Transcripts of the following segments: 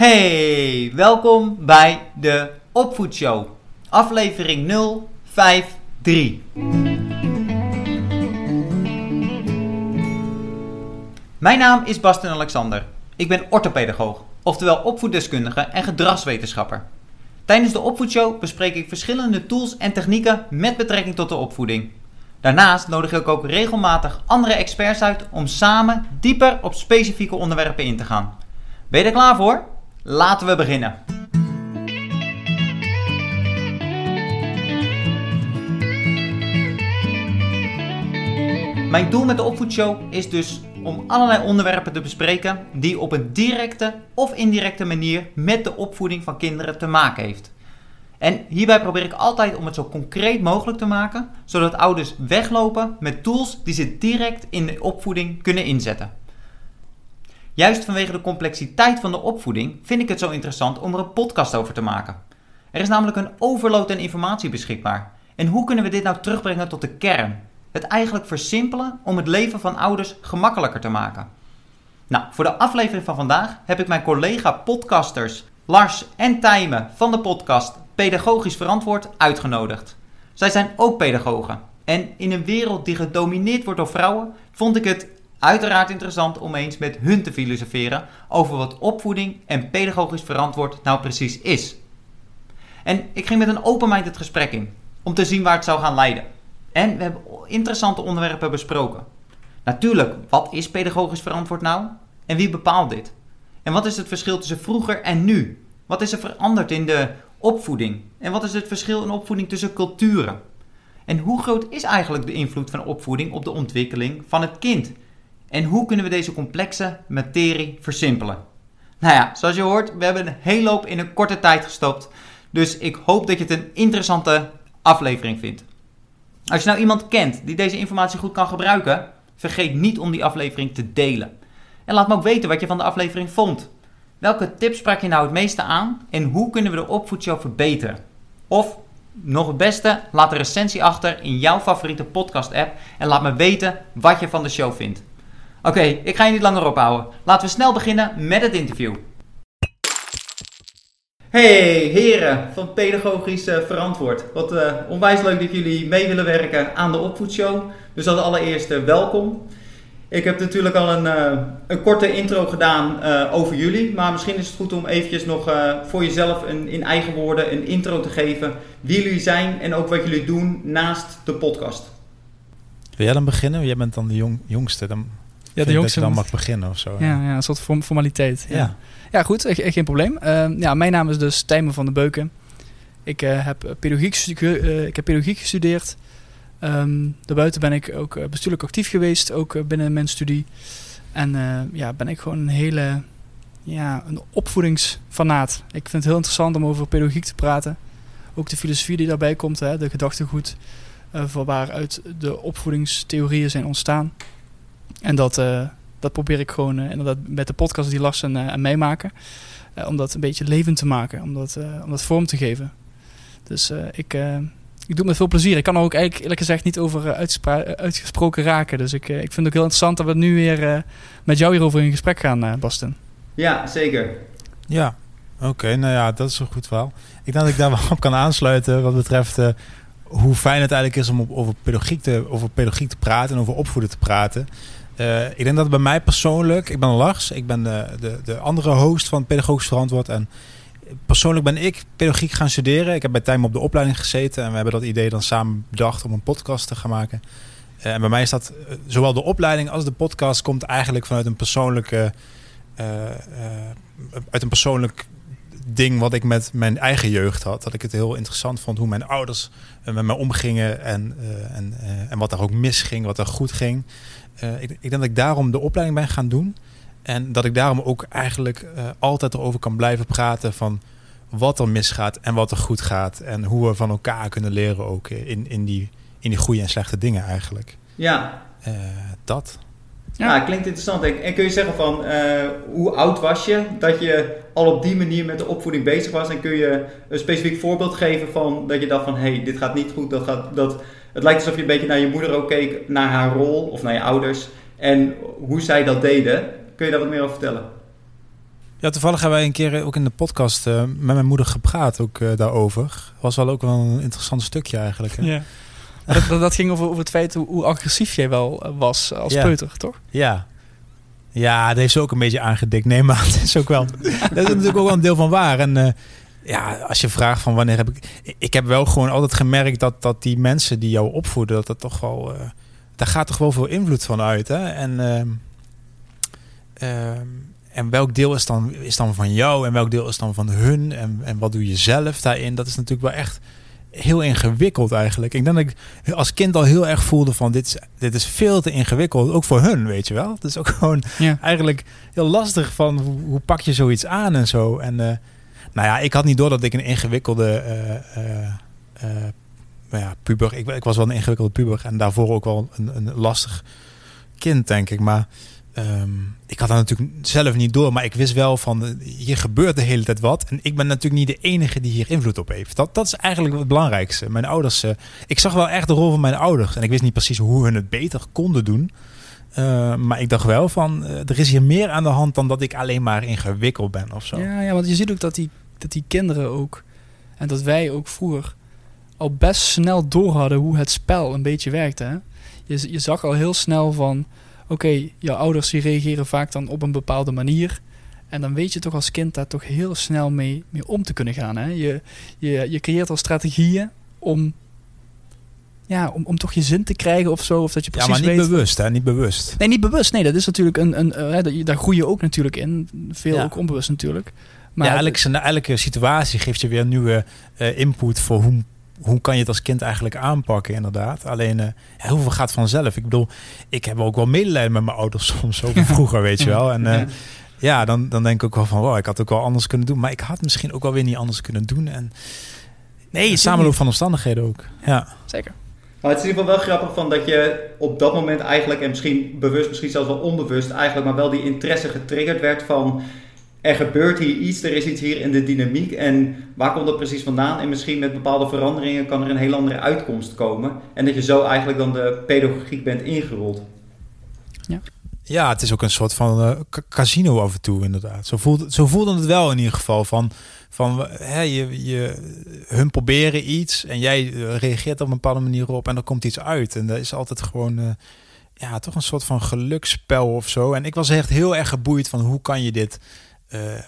Hey, welkom bij de Opvoedshow, aflevering 053. Mijn naam is Bastian Alexander. Ik ben orthopedagoog, oftewel opvoeddeskundige en gedragswetenschapper. Tijdens de Opvoedshow bespreek ik verschillende tools en technieken met betrekking tot de opvoeding. Daarnaast nodig ik ook regelmatig andere experts uit om samen dieper op specifieke onderwerpen in te gaan. Ben je er klaar voor? Laten we beginnen. Mijn doel met de opvoedshow is dus om allerlei onderwerpen te bespreken die op een directe of indirecte manier met de opvoeding van kinderen te maken heeft. En hierbij probeer ik altijd om het zo concreet mogelijk te maken, zodat ouders weglopen met tools die ze direct in de opvoeding kunnen inzetten. Juist vanwege de complexiteit van de opvoeding vind ik het zo interessant om er een podcast over te maken. Er is namelijk een overload aan informatie beschikbaar. En hoe kunnen we dit nou terugbrengen tot de kern? Het eigenlijk versimpelen om het leven van ouders gemakkelijker te maken. Nou, voor de aflevering van vandaag heb ik mijn collega-podcasters Lars en Tijmen van de podcast Pedagogisch Verantwoord uitgenodigd. Zij zijn ook pedagogen. En in een wereld die gedomineerd wordt door vrouwen, vond ik het uiteraard interessant om eens met hun te filosoferen over wat opvoeding en pedagogisch verantwoord nou precies is. En ik ging met een open mind het gesprek in, om te zien waar het zou gaan leiden. En we hebben interessante onderwerpen besproken. Natuurlijk, wat is pedagogisch verantwoord nou? En wie bepaalt dit? En wat is het verschil tussen vroeger en nu? Wat is er veranderd in de opvoeding? En wat is het verschil in opvoeding tussen culturen? En hoe groot is eigenlijk de invloed van opvoeding op de ontwikkeling van het kind? En hoe kunnen we deze complexe materie versimpelen? Nou ja, zoals je hoort, we hebben een hele hoop in een korte tijd gestopt. Dus ik hoop dat je het een interessante aflevering vindt. Als je nou iemand kent die deze informatie goed kan gebruiken, vergeet niet om die aflevering te delen. En laat me ook weten wat je van de aflevering vond. Welke tips sprak je nou het meeste aan en hoe kunnen we de opvoedshow verbeteren? Of nog het beste, laat een recensie achter in jouw favoriete podcast app en laat me weten wat je van de show vindt. Oké, ik ga je niet langer ophouden. Laten we snel beginnen met het interview. Hey heren van Pedagogisch uh, Verantwoord. Wat uh, onwijs leuk dat jullie mee willen werken aan de opvoedshow. Dus als allereerste welkom. Ik heb natuurlijk al een, een korte intro gedaan over jullie. Maar misschien is het goed om eventjes nog voor jezelf een, in eigen woorden een intro te geven. Wie jullie zijn en ook wat jullie doen naast de podcast. Wil jij dan beginnen? Jij bent dan de jong, jongste. Dan ja, de jongste. Dat je dan mag beginnen of zo. Ja, ja een soort formaliteit. Ja, ja. ja goed, geen probleem. Uh, ja, mijn naam is dus Tijmen van de Beuken. Ik, uh, heb, pedagogiek, uh, ik heb pedagogiek gestudeerd. Um, daarbuiten ben ik ook bestuurlijk actief geweest, ook binnen mijn studie. En ja, ben ik gewoon een hele ja, een opvoedingsfanaat. Ik vind het heel interessant om over pedagogiek te praten. Ook de filosofie die daarbij komt, hè, de gedachtegoed, van waaruit de opvoedingstheorieën zijn ontstaan. En dat, uh, dat probeer ik gewoon uh, inderdaad met de podcast die Lars en, uh, en mij maken. om dat een beetje levend te maken, om dat, om dat vorm te geven. Dus ik, ik doe het met veel plezier. Ik kan er ook eigenlijk eerlijk gezegd niet over uitgesproken raken. Dus ik, ik vind het ook heel interessant dat we nu weer met jou hierover in gesprek gaan, Basten. Ja, zeker. Ja, oké. nou ja, dat is een goed verhaal. Ik denk dat ik daar wel op kan aansluiten wat betreft hoe fijn het eigenlijk is om op, over, pedagogiek te, over pedagogiek te praten en over opvoeden te praten. Uh, ik denk dat bij mij persoonlijk, ik ben Lars, ik ben de, de, de andere host van Pedagogisch Verantwoord. En persoonlijk ben ik pedagogiek gaan studeren. Ik heb bij Time op de opleiding gezeten en we hebben dat idee dan samen bedacht om een podcast te gaan maken. Uh, en bij mij is dat, uh, zowel de opleiding als de podcast komt eigenlijk vanuit een persoonlijke, uit een persoonlijk ding wat ik met mijn eigen jeugd had. Dat ik het heel interessant vond hoe mijn ouders met me omgingen en, en, en wat er ook misging, wat er goed ging. Uh, ik, ik, denk dat ik daarom de opleiding ben gaan doen. En dat ik daarom ook eigenlijk uh, altijd erover kan blijven praten van wat er misgaat en wat er goed gaat. En hoe we van elkaar kunnen leren ook in, in, die, in die goede en slechte dingen eigenlijk. Ja. Uh, dat. Ja, ja klinkt interessant. En kun je zeggen van hoe oud was je dat je al op die manier met de opvoeding bezig was? En kun je een specifiek voorbeeld geven van dat je dacht van hé, hey, dit gaat niet goed, dat gaat... Dat, het lijkt alsof je een beetje naar je moeder ook keek, naar haar rol of naar je ouders en hoe zij dat deden. Kun je daar wat meer over vertellen? Ja, toevallig hebben wij een keer ook in de podcast uh, met mijn moeder gepraat ook uh, daarover. Was wel ook wel een interessant stukje eigenlijk. Hè? Ja. dat, dat, ging over, over het feit hoe, hoe agressief jij wel was als ja. peuter, toch? Ja. Ja, dat heeft ze ook een beetje aangedikt. Nee, maar het is ook wel... dat is natuurlijk ook wel een deel van waar. En uh, ja, als je vraagt van wanneer heb ik... Ik heb wel gewoon altijd gemerkt dat, dat die mensen die jou opvoeden... dat dat toch wel... daar gaat toch wel veel invloed van uit, hè? En... Ehm, ehm, en welk deel is dan, is dan van jou en welk deel is dan van hun en, en wat doe je zelf daarin? Dat is natuurlijk wel echt heel ingewikkeld eigenlijk. Ik denk dat ik als kind al heel erg voelde van dit is, dit is veel te ingewikkeld, ook voor hun, weet je wel. Het is ook gewoon ja. eigenlijk heel lastig van hoe, hoe, pak je zoiets aan en zo. En uh, nou ja, ik had niet door dat ik een ingewikkelde uh, uh, ja, puber, ik, ik was wel een ingewikkelde puber en daarvoor ook wel een, een lastig kind, denk ik. Maar Um, ik had dat natuurlijk zelf niet door, maar ik wist wel van eh, hier gebeurt de hele tijd wat. En ik ben natuurlijk niet de enige die hier invloed op heeft. Dat, dat is eigenlijk het belangrijkste. Mijn ouders, ik zag wel echt de rol van mijn ouders. En ik wist niet precies hoe hun het beter konden doen. Uh, maar ik dacht wel van er is hier meer aan de hand dan dat ik alleen maar ingewikkeld ben of zo. Ja, ja want je ziet ook dat die, dat die kinderen ook, en dat wij ook vroeger al best snel door hadden hoe het spel een beetje werkte. Hè? Je, je zag al heel snel van oké, jouw ouders die reageren vaak dan op een bepaalde manier. En dan weet je toch als kind daar toch heel snel mee, mee om te kunnen gaan. Hè? Je, je, je creëert al strategieën om, ja, om, om toch je zin te krijgen of zo. Of dat je precies ja, maar niet bewust, hè? Niet bewust. Nee, niet bewust. Nee, dat is natuurlijk een... een uh, daar groei je ook natuurlijk in. Veel ja. ook onbewust natuurlijk. Maar ja, elke, elke situatie geeft je weer nieuwe uh, input voor hoe hoe kan je het als kind eigenlijk aanpakken, inderdaad. Alleen, uh, ja, hoeveel gaat vanzelf? Ik bedoel, ik heb ook wel medelijden met mijn ouders soms, over vroeger, weet je wel. En uh, ja, dan, dan denk ik ook wel van, wow, ik had ook wel anders kunnen doen. Maar ik had misschien ook wel weer niet anders kunnen doen. En nee, samenloop van omstandigheden ook. Ja. Zeker. Maar het is in ieder geval wel grappig van dat je op dat moment eigenlijk, en misschien bewust, misschien zelfs wel onbewust, eigenlijk maar wel die interesse getriggerd werd van er gebeurt hier iets, er is iets hier in de dynamiek en waar komt dat precies vandaan? En misschien met bepaalde veranderingen kan er een heel andere uitkomst komen. En dat je zo eigenlijk dan de pedagogiek bent ingerold. Ja, ja het is ook een soort van uh, casino af en toe inderdaad. Zo voelde, zo voelde het wel in ieder geval. Van, van hè, je, je, hun proberen iets en jij eh, reageert op een bepaalde manier op en er komt iets uit. En dat is altijd gewoon... Uh, ja, toch een soort van geluksspel of zo. En ik was echt heel erg geboeid van hoe kan je dit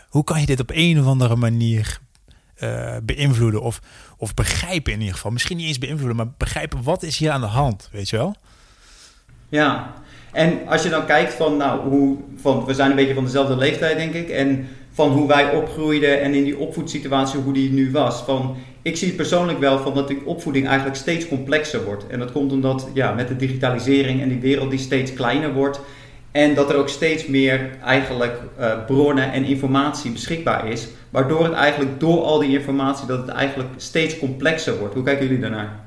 hoe kan je dit op een of andere manier beïnvloeden of, of begrijpen in ieder geval. Misschien niet eens beïnvloeden, maar begrijpen wat is hier aan de hand, weet je wel? Ja, en als je dan kijkt van, nou, hoe, van, we zijn een beetje van dezelfde leeftijd denk ik, en van hoe wij opgroeiden en in die opvoedsituatie hoe die nu was. Van, ik zie het persoonlijk wel van dat die opvoeding eigenlijk steeds complexer wordt. En dat komt omdat ja, met de digitalisering en die wereld die steeds kleiner wordt, en dat er ook steeds meer eigenlijk uh, bronnen en informatie beschikbaar is. Waardoor het eigenlijk door al die informatie dat het eigenlijk steeds complexer wordt. Hoe kijken jullie daarnaar?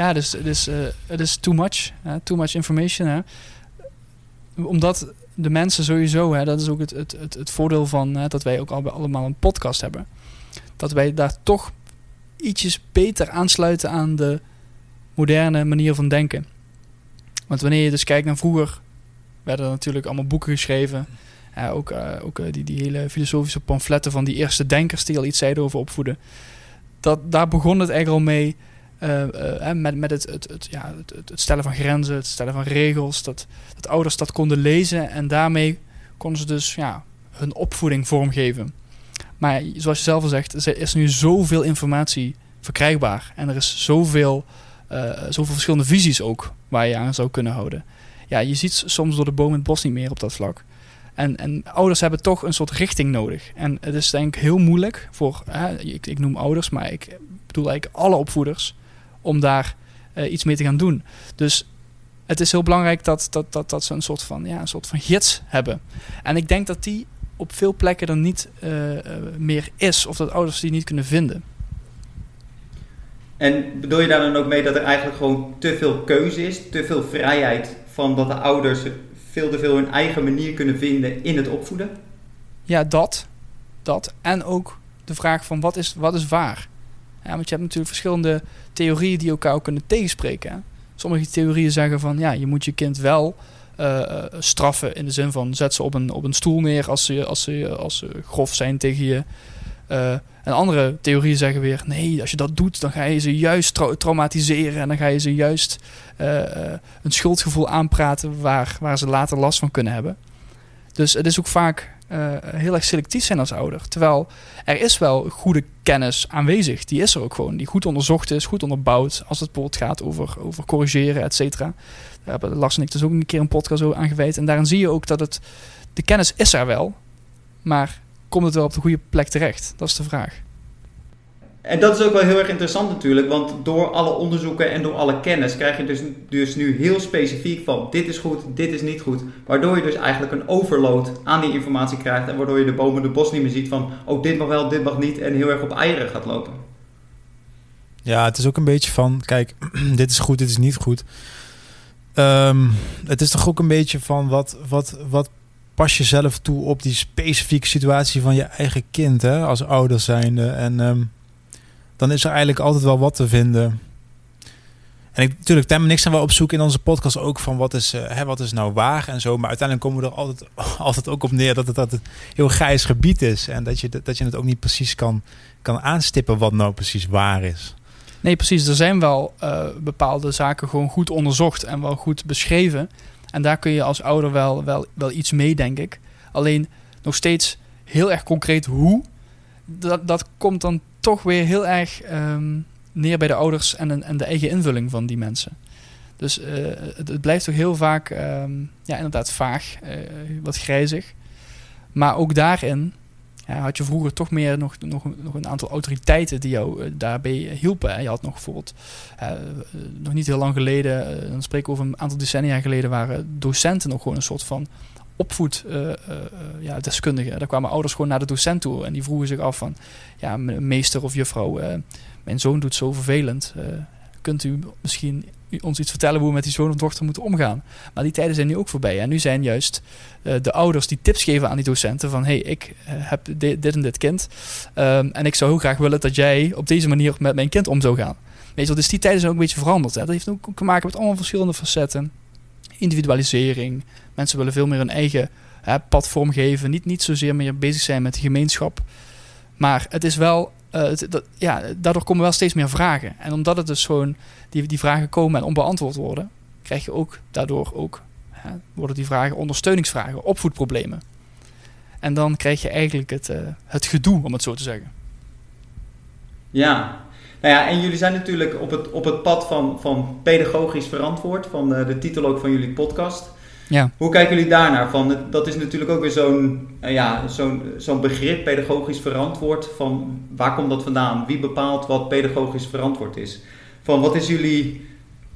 Ja, dus, dus uh, het is too much. Too much information. Hè? Omdat de mensen sowieso, hè, dat is ook het, het, het, het voordeel van hè, dat wij ook allemaal een podcast hebben. Dat wij daar toch ietsjes beter aansluiten aan de moderne manier van denken. Want wanneer je dus kijkt naar vroeger, werden er natuurlijk allemaal boeken geschreven. Ook uh, ook uh, die, die hele filosofische pamfletten van die eerste denkers die al iets zeiden over opvoeden. Dat, daar begon het eigenlijk al mee met, met het, het, het, ja, het, stellen van grenzen, het stellen van regels. Dat, dat ouders dat konden lezen en daarmee konden ze dus ja, hun opvoeding vormgeven. Maar zoals je zelf al zegt, er is nu zoveel informatie verkrijgbaar. En er is zoveel uh, zoveel verschillende visies ook waar je aan zou kunnen houden. Ja, je ziet soms door de boom het bos niet meer op dat vlak. En, en ouders hebben toch een soort richting nodig. En het is denk ik heel moeilijk voor, ik, ik, noem ouders, maar ik bedoel eigenlijk alle opvoeders, om daar uh, iets mee te gaan doen. Dus het is heel belangrijk dat, dat, dat, dat ze een soort, van, ja, een soort van gids hebben. En ik denk dat die op veel plekken er niet uh, meer is, of dat ouders die niet kunnen vinden. En bedoel je daar dan ook mee dat er eigenlijk gewoon te veel keuze is, te veel vrijheid van dat de ouders veel te veel hun eigen manier kunnen vinden in het opvoeden? Ja, dat. Dat. En ook de vraag van wat is, wat is waar? Ja, want je hebt natuurlijk verschillende theorieën die elkaar kunnen tegenspreken. Sommige theorieën zeggen van ja, je moet je kind wel straffen in de zin van zet ze op een, op een stoel neer als ze, als ze, als ze grof zijn tegen je. en andere theorieën zeggen weer: nee, als je dat doet, dan ga je ze juist traumatiseren en dan ga je ze juist een schuldgevoel aanpraten waar, waar ze later last van kunnen hebben. Dus het is ook vaak uh, heel erg selectief zijn als ouder. Terwijl er is wel goede kennis aanwezig. Die is er ook gewoon. Die goed onderzocht is, goed onderbouwd. Als het bijvoorbeeld gaat over, over corrigeren, et cetera. Daar hebben Lars en ik dus ook een keer een podcast over aangeweid. En daarin zie je ook dat het... De kennis is er wel. Maar komt het wel op de goede plek terecht? Dat is de vraag. En dat is ook wel heel erg interessant natuurlijk, want door alle onderzoeken en door alle kennis krijg je dus, dus nu heel specifiek van dit is goed, dit is niet goed. Waardoor je dus eigenlijk een overload aan die informatie krijgt en waardoor je de bomen de bos niet meer ziet van oh dit mag wel, dit mag niet en heel erg op eieren gaat lopen. Ja, het is ook een beetje van kijk, dit is goed, dit is niet goed. Ehm, het is toch ook een beetje van wat, wat, wat pas je zelf toe op die specifieke situatie van je eigen kind hè, als ouder zijnde en... Um, dan is er eigenlijk altijd wel wat te vinden. En ik, natuurlijk, Tem en ik zijn wel op zoek in onze podcast ook van wat is, uh, hè, wat is nou waar en zo. Maar uiteindelijk komen we er altijd, altijd ook op neer dat het, dat het heel grijs gebied is. En dat je, dat je het ook niet precies kan, kan aanstippen wat nou precies waar is. Nee, precies. Er zijn wel uh, bepaalde zaken gewoon goed onderzocht en wel goed beschreven. En daar kun je als ouder wel, wel, wel iets mee, denk ik. Alleen nog steeds heel erg concreet hoe. Dat, dat komt dan toch weer heel erg ehm, neer bij de ouders en, en de eigen invulling van die mensen. Dus uh, het, blijft toch heel vaak, um, ja, inderdaad vaag, uh, wat grijzig. Maar ook daarin had je vroeger toch meer nog, nog, nog een aantal autoriteiten die jou uh, daarbij hielpen. Je had nog bijvoorbeeld, nog niet heel lang geleden, dan spreek ik over een aantal decennia geleden, waren docenten nog gewoon een soort van opvoed uh, uh, ja. Daar kwamen ouders gewoon naar de docent toe en die vroegen zich af van, ja, meester of juffrouw, mijn zoon doet zo vervelend. kunt u misschien ons iets vertellen hoe we met die zoon of dochter moeten omgaan? Maar die tijden zijn nu ook voorbij. En nu zijn juist de ouders die tips geven aan die docenten van, hey, ik heb dit, en dit kind ehm, en ik zou heel graag willen dat jij op deze manier met mijn kind om zou gaan. Je dus die tijden zijn ook een beetje veranderd. Hè? Dat heeft ook te maken met allemaal verschillende facetten individualisering. Mensen willen veel meer hun eigen hè, pad vormgeven. Niet, niet zozeer meer bezig zijn met de gemeenschap. Maar het is wel, uh, dat, ja, daardoor komen wel steeds meer vragen. En omdat het dus gewoon, die, die vragen komen en onbeantwoord worden, krijg je ook daardoor ook, hè, worden die vragen ondersteuningsvragen, opvoedproblemen. En dan krijg je eigenlijk het, uh, het gedoe, om het zo te zeggen. Ja, nou ja, en jullie zijn natuurlijk op het, op het pad van, van pedagogisch verantwoord, van de, de titel ook van jullie podcast. Ja. Hoe kijken jullie daarnaar? Van, dat is natuurlijk ook weer zo'n eh, ja, zo'n zo'n begrip, pedagogisch verantwoord. Van waar komt dat vandaan? Wie bepaalt wat pedagogisch verantwoord is? Van wat is jullie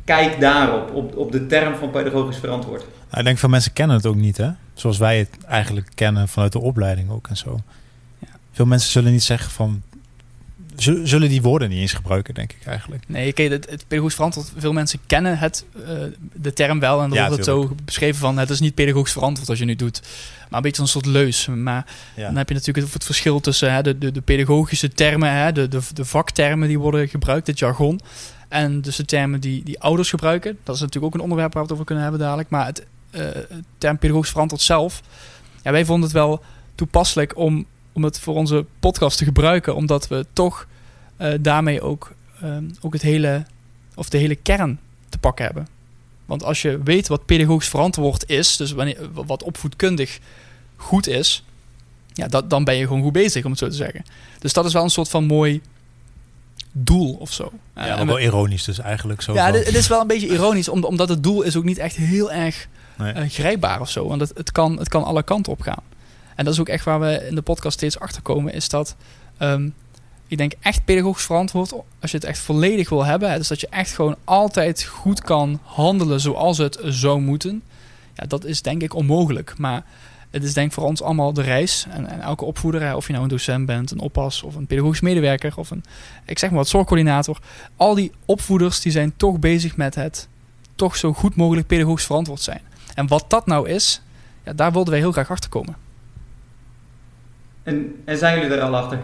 kijk daarop, op, op de term van pedagogisch verantwoord? Nou, ik denk veel mensen kennen het ook niet, hè? Zoals wij het eigenlijk kennen vanuit de opleiding ook en zo. Ja. Veel mensen zullen niet zeggen van zullen die woorden niet eens gebruiken, denk ik eigenlijk. Nee, kijk, het, het pedagogisch verantwoord, veel mensen kennen het, uh, de term wel. En dan wordt het zo beschreven van, het is niet pedagogisch verantwoord als je nu doet. Maar een beetje een soort leus. Maar dan heb je natuurlijk het, verschil tussen hè, de, de, de, pedagogische termen, hè, de, de, de vaktermen die worden gebruikt, het jargon. En dus de termen die, die ouders gebruiken. Dat is natuurlijk ook een onderwerp waar we het over kunnen hebben dadelijk. Maar het uh, term pedagogisch verantwoord zelf. Ja, wij vonden het wel toepasselijk om om het voor onze podcast te gebruiken, omdat we toch uh, daarmee ook, um, ook het hele, of de hele kern te pakken hebben. Want als je weet wat pedagogisch verantwoord is, dus wanneer, wat opvoedkundig goed is, ja, dat, dan ben je gewoon goed bezig, om het zo te zeggen. Dus dat is wel een soort van mooi doel of zo. Ja, uh, wel ironisch dus eigenlijk. Zo ja, het is wel een beetje ironisch, omdat het doel is ook niet echt heel erg nee. uh, grijpbaar of zo. Want het, het, kan, het kan alle kanten op gaan. En dat is ook echt waar we in de podcast steeds achter komen, is dat um, ik denk echt pedagogisch verantwoord, als je het echt volledig wil hebben, dus dat je echt gewoon altijd goed kan handelen zoals het zou moeten. Ja, dat is denk ik onmogelijk. Maar het is denk ik voor ons allemaal de reis. En, en elke opvoeder, of je nou een docent bent, een oppas of een pedagogisch medewerker of een, ik zeg maar wat, zorgcoördinator. Al die opvoeders die zijn toch bezig met het toch zo goed mogelijk pedagogisch verantwoord zijn. En wat dat nou is, ja, daar wilden wij heel graag achter komen. En, en zijn jullie er al achter?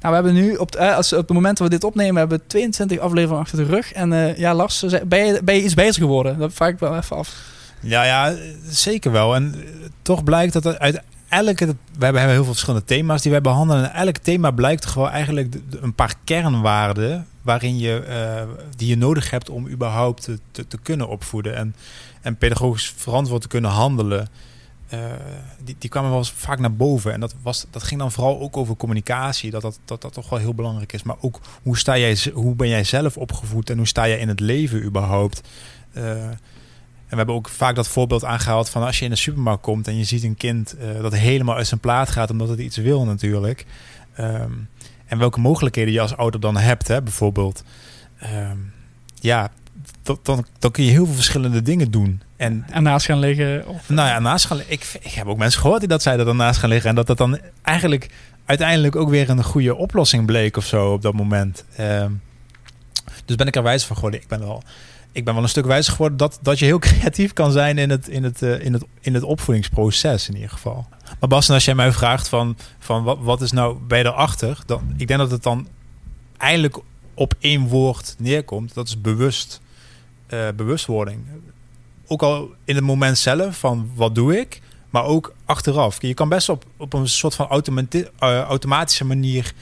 Nou, we hebben nu, op, eh, als, op het moment dat we dit opnemen, hebben we 22 afleveringen achter de rug. En uh, ja, Lars, ben je, ben je iets bezig geworden? Dat vraag ik wel even af. Ja, ja, zeker wel. En toch blijkt dat uit elke, we hebben heel veel verschillende thema's die wij behandelen. En elk thema blijkt gewoon eigenlijk een paar kernwaarden waarin je, uh, die je nodig hebt om überhaupt te, te, te, kunnen opvoeden en, en pedagogisch verantwoord te kunnen handelen. Uh, die, die kwamen wel eens vaak naar boven. En dat, was, dat ging dan vooral ook over communicatie. Dat dat, dat dat toch wel heel belangrijk is. Maar ook hoe, sta jij, hoe ben jij zelf opgevoed en hoe sta jij in het leven überhaupt? Uh, en we hebben ook vaak dat voorbeeld aangehaald van als je in de supermarkt komt en je ziet een kind uh, dat helemaal uit zijn plaat gaat omdat het iets wil natuurlijk. Um, en welke mogelijkheden je als ouder dan hebt, hè, bijvoorbeeld. Um, ja, dan, dan kun je heel veel verschillende dingen doen. En, en naast gaan liggen? Of... Nou ja, naast gaan liggen. Ik, ik heb ook mensen gehoord die dat zeiden dan naast gaan liggen. En dat dat dan eigenlijk uiteindelijk ook weer een goede oplossing bleek of zo op dat moment. Um, dus ben ik er wijs van geworden. Ik ben wel ik ben wel een stuk wijzer geworden dat, dat je heel creatief kan zijn in het, in, het, uh, in, het, in het opvoedingsproces in ieder geval. Maar Bas, als jij mij vraagt van, van wat, wat is nou bij erachter, dan ik denk dat het dan eindelijk op één woord neerkomt. Dat is bewust, uh, bewustwording. Ook al in het moment zelf van wat doe ik, maar ook achteraf. Je kan best op, op een soort van uh, automatische manier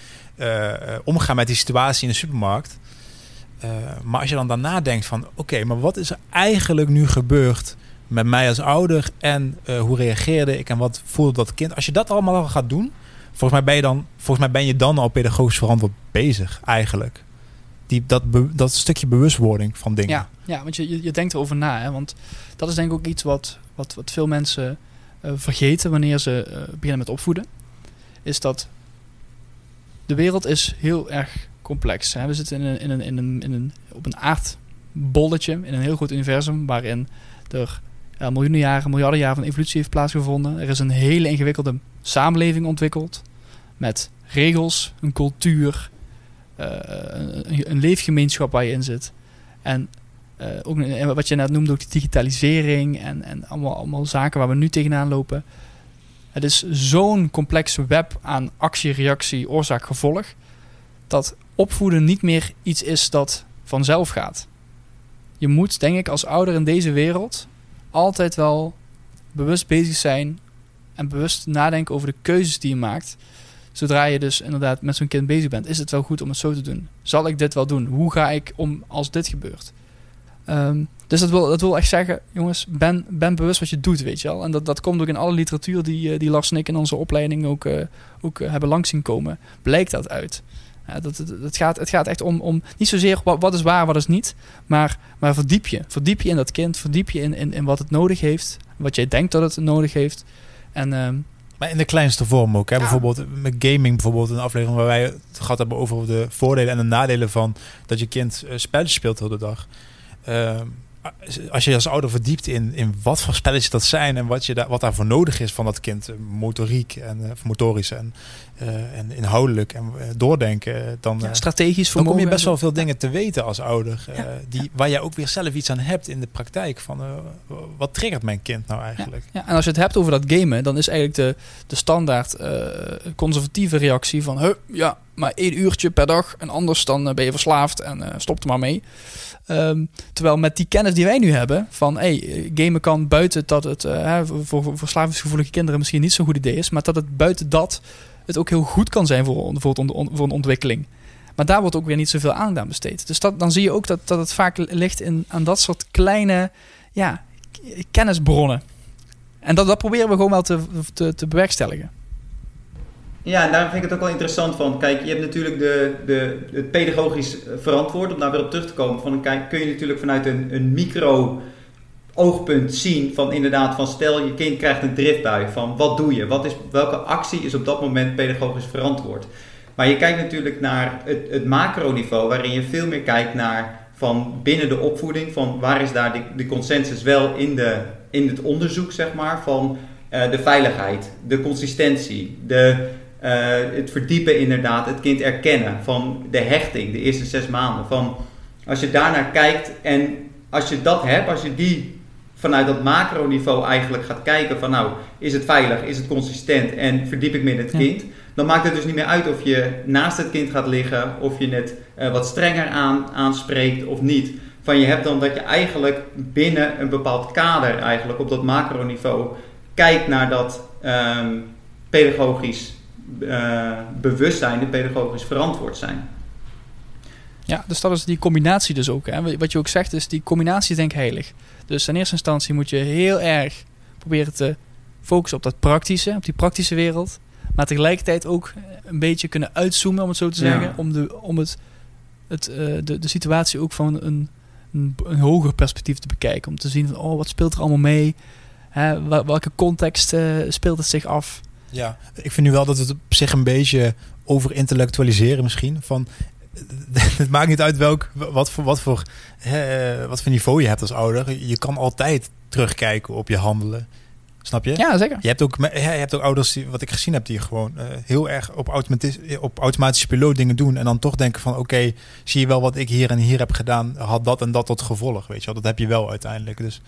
omgaan met die situatie in de supermarkt. Maar als je dan daarna denkt van... oké, maar wat is er eigenlijk nu gebeurd met mij als ouder... en hoe reageerde ik en wat voelde dat kind? Als je dat allemaal al gaat doen... volgens mij ben je dan, volgens mij ben je dan al pedagogisch verantwoord bezig eigenlijk. Die, dat, dat stukje bewustwording van dingen. Ja, ja want je, je, denkt erover na. Hè? Want dat is denk ik ook iets wat, wat, wat veel mensen uh, vergeten... wanneer ze beginnen met opvoeden. Is dat de wereld is heel erg complex. Hè? We zitten in een, in een, in een, in een, op een aardbolletje, in een heel groot universum, waarin er uh, miljoenen jaren, miljarden jaren van evolutie heeft plaatsgevonden. Er is een hele ingewikkelde samenleving ontwikkeld, met regels, een cultuur, een, een, leefgemeenschap waar je in zit. En uh, ook wat je net noemde, ook die digitalisering en, en allemaal, allemaal zaken waar we nu tegenaan lopen. Het is zo'n complex web aan actie, reactie, oorzaak, gevolg. Dat opvoeden niet meer iets is dat vanzelf gaat. Je moet, denk ik, als ouder in deze wereld altijd wel bewust bezig zijn en bewust nadenken over de keuzes die je maakt. Zodra je dus inderdaad met zo'n kind bezig bent, is het wel goed om het zo te doen? Zal ik dit wel doen? Hoe ga ik om als dit gebeurt? Um, dus dat wil, dat wil echt zeggen, jongens, ben, ben bewust wat je doet, weet je wel. En dat, dat komt ook in alle literatuur die, eh, die Lars en ik in onze opleiding ook, uh, ook uh, hebben langs zien komen. Blijkt dat uit. Dat, dat, gaat, het gaat echt om, om niet zozeer wat, wat is waar, wat is niet. Maar, maar verdiep je. Verdiep je in dat kind. Verdiep je in, in, in wat het nodig heeft. Wat jij denkt dat het nodig heeft. En, uh, maar in de kleinste vorm ook. Hè? Ja. Bijvoorbeeld met gaming, bijvoorbeeld een aflevering waar wij het gehad hebben over de voordelen en de nadelen van dat je kind uh, spelletjes speelt de hele dag. Uh, als je als ouder verdiept in, in wat voor spelletjes dat zijn en wat, je daar wat daarvoor nodig is van dat kind, eh, motoriek en uh, motorisch en, uh, en inhoudelijk en doordenken, dan, ja, strategisch dan kom je best wel veel dingen te weten als ouder, ja, die, ja. waar jij ook weer zelf iets aan hebt in de praktijk van wat triggert mijn kind nou eigenlijk. Ja, en als je het hebt over dat gamen, dan is eigenlijk de, de standaard conservatieve reactie van, ja, maar één uurtje per dag en anders dan ben je verslaafd en stop er maar mee. Um, terwijl met die kennis die wij nu hebben, van hey, gamen kan buiten dat het uh, voor, verslavingsgevoelige kinderen misschien niet zo'n goed idee is, maar dat het buiten dat het ook heel goed kan zijn voor, voor, voor een ontwikkeling. Maar daar wordt ook weer niet zoveel aandacht aan besteed. Dus dat, dan zie je ook dat, dat het vaak ligt in, aan dat soort kleine ja, kennisbronnen. En dat, dat proberen we gewoon wel te, te, te bewerkstelligen. Ja, en daarom vind ik het ook wel interessant van. Kijk, je hebt natuurlijk de, de, het pedagogisch verantwoord, om daar weer op terug te komen. Van, kijk, kun je natuurlijk vanuit een, een micro oogpunt zien van inderdaad van stel je kind krijgt een driftbui van wat doe je? Wat is, welke actie is op dat moment pedagogisch verantwoord? Maar je kijkt natuurlijk naar het, het macroniveau waarin je veel meer kijkt naar van binnen de opvoeding van waar is daar de, consensus wel in, de, in het onderzoek zeg maar van uh, de veiligheid, de consistentie, de, uh, het verdiepen inderdaad, het kind erkennen van de hechting, de eerste zes maanden. Van als je daarnaar kijkt en als je dat hebt, als je die vanuit dat macroniveau eigenlijk gaat kijken van nou, is het veilig, is het consistent en verdiep ik me in het kind, dan maakt het dus niet meer uit of je naast het kind gaat liggen, of je het uh, wat strenger aan, aanspreekt of niet. van je hebt dan dat je eigenlijk binnen een bepaald kader, eigenlijk op dat macroniveau, kijkt naar dat ehm, pedagogisch uh, bewustzijn, de pedagogisch verantwoord zijn. Ja, dus dat is die combinatie dus ook. Hè. Wat je ook zegt is, die combinatie is denk ik heilig. Dus in eerste instantie moet je heel erg proberen te focussen op dat praktische, op die praktische wereld. Maar tegelijkertijd ook een beetje kunnen uitzoomen, om het zo te zeggen. Om, de, om het, het, uh, de, de situatie ook van een, een, een, hoger perspectief te bekijken. Om te zien van, oh, wat speelt er allemaal mee? Hè, welke context uh, speelt het zich af? Ja, ik vind nu wel dat het op zich een beetje over intellectualiseren misschien. Van, het maakt niet uit welk, wat voor, wat, voor, hè, wat voor niveau je hebt als ouder. Je kan altijd terugkijken op je handelen. Snap je? Ja, zeker. Je hebt ook, je hebt ook ouders, die, wat ik gezien heb, die gewoon uh, heel erg op, automatisch, op automatische piloot dingen doen. En dan toch denken van, oké, zie je wel wat ik hier en hier heb gedaan, had dat en dat tot gevolg. Weet je wel, dat heb je wel uiteindelijk. Dus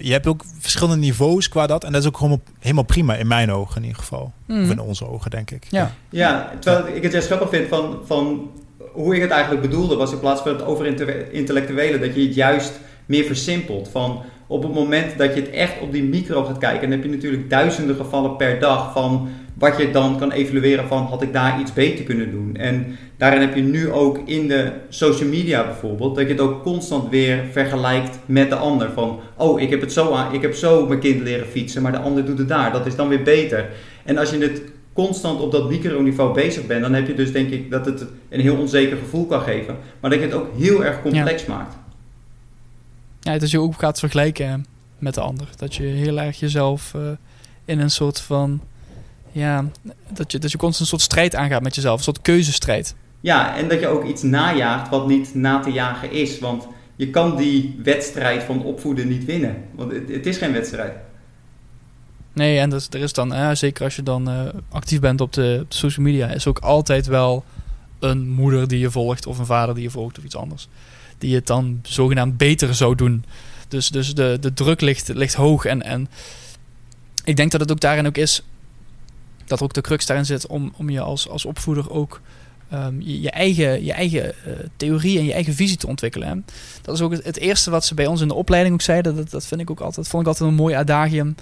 je hebt ook verschillende niveaus qua dat. En dat is ook gewoon helemaal prima in mijn ogen in ieder geval. Mm. Of in onze ogen, denk ik. Ja, ja terwijl ik het juist grappig vind van, van hoe ik het eigenlijk bedoelde, was in plaats van het over intellectuele, dat je het juist meer versimpelt. Van op het moment dat je het echt op die micro gaat kijken, dan heb je natuurlijk duizenden gevallen per dag van wat je dan kan evalueren van had ik daar iets beter kunnen doen. En daarin heb je nu ook in de social media bijvoorbeeld, dat je het ook constant weer vergelijkt met de ander. Van oh, ik heb het zo aan, ik heb zo mijn kind leren fietsen, maar de ander doet het daar. Dat is dan weer beter. En als je het constant op dat microniveau bezig bent, dan heb je dus denk ik dat het een heel onzeker gevoel kan geven, maar dat je het ook heel erg complex maakt. Ja, dat je ook gaat vergelijken met de ander. Dat je heel erg jezelf uh, in een soort van. Ja, dat je, dat je constant een soort strijd aangaat met jezelf. Een soort keuzestrijd. Ja, en dat je ook iets najaagt wat niet na te jagen is. Want je kan die wedstrijd van opvoeden niet winnen. Want het, het is geen wedstrijd. Nee, en dus, er is dan, zeker als je dan uh, actief bent op de, op de social media, is ook altijd wel een moeder die je volgt of een vader die je volgt of iets anders die het dan zogenaamd beter zou doen. Dus, dus de, de druk ligt, ligt hoog. En, en ik denk dat het ook daarin ook is, dat ook de crux daarin zit om, om je als, als opvoeder ook um, je, eigen, je eigen uh, theorie en je eigen visie te ontwikkelen. Dat is ook het, eerste wat ze bij ons in de opleiding ook zeiden. Dat, dat vind ik ook altijd, vond ik altijd een mooi adagium. Um,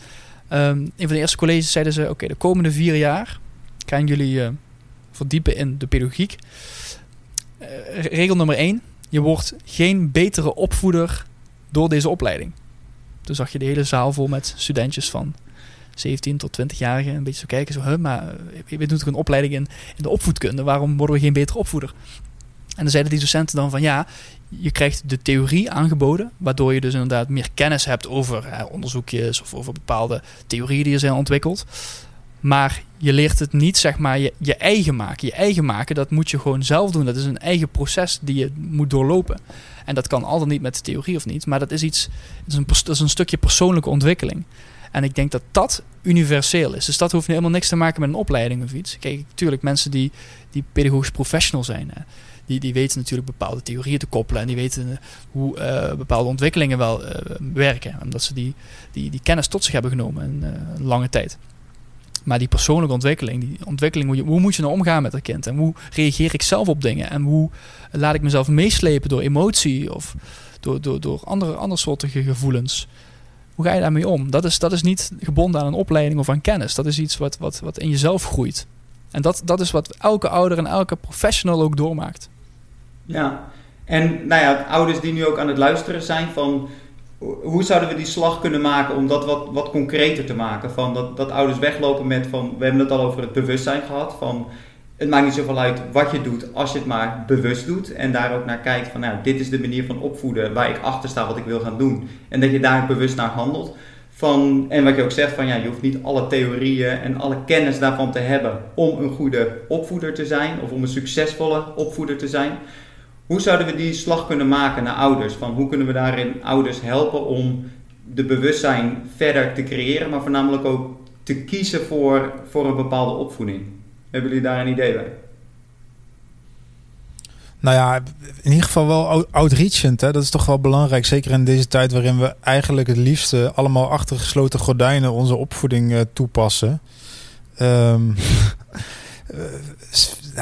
een van de eerste colleges zeiden ze: Oké, de komende vier jaar gaan jullie uh, verdiepen in de pedagogiek. Uh, regel nummer één: je wordt geen betere opvoeder door deze opleiding. Toen zag je de hele zaal vol met studentjes van 17 tot 20-jarigen. Een beetje zo kijken, zo, huh, maar we doen toch een opleiding in, in de opvoedkunde. Waarom worden we geen betere opvoeder? En dan zeiden die docenten dan van ja, je krijgt de theorie aangeboden, waardoor je dus inderdaad meer kennis hebt over onderzoekjes of over bepaalde theorieën die er zijn ontwikkeld. Maar je leert het niet, zeg maar, je, je eigen maken. Je eigen maken, dat moet je gewoon zelf doen. Dat is een eigen proces die je moet doorlopen. En dat kan altijd niet met de theorie of niet. Maar dat is iets, dat is een stukje persoonlijke ontwikkeling. En ik denk dat dat universeel is. Dus dat hoeft helemaal niks te maken met een opleiding of iets. Kijk, natuurlijk, mensen die, die pedagogisch professional zijn, die, die weten natuurlijk bepaalde theorieën te koppelen. En die weten eh, hoe uh, bepaalde ontwikkelingen wel uh, werken. Omdat ze die, die, die kennis tot zich hebben genomen een lange tijd. Maar die persoonlijke ontwikkeling, die ontwikkeling, hoe, hoe moet je nou omgaan met dat kind? En hoe reageer ik zelf op dingen? En hoe laat ik mezelf meeslepen door emotie of door, door, door andere, andere gevoelens? Hoe ga je daarmee om? Dat is, dat is niet gebonden aan een opleiding of aan kennis. Dat is iets wat, wat, wat in jezelf groeit. En dat, dat is wat elke ouder en elke professional ook doormaakt. Ja, en nou ja, ouders die nu ook aan het luisteren zijn van hoe zouden we die slag kunnen maken om dat wat, wat concreter te maken? Van dat, dat ouders weglopen met van, we hebben het al over het bewustzijn gehad, van het maakt niet zoveel uit wat je doet als je het maar bewust doet. En daar ook naar kijkt van, nou, dit is de manier van opvoeden waar ik achter sta wat ik wil gaan doen. En dat je daar bewust naar handelt. Van, en wat je ook zegt, van ja, je hoeft niet alle theorieën en alle kennis daarvan te hebben om een goede opvoeder te zijn of om een succesvolle opvoeder te zijn. Hoe zouden we die slag kunnen maken naar ouders? Van hoe kunnen we daarin ouders helpen om de bewustzijn verder te creëren, maar voornamelijk ook te kiezen voor, voor een bepaalde opvoeding? Hebben jullie daar een idee bij? Nou ja, in ieder geval wel outreachend. Hè? Dat is toch wel belangrijk. Zeker in deze tijd waarin we eigenlijk het liefste allemaal achter gesloten gordijnen onze opvoeding uh, toepassen. Um,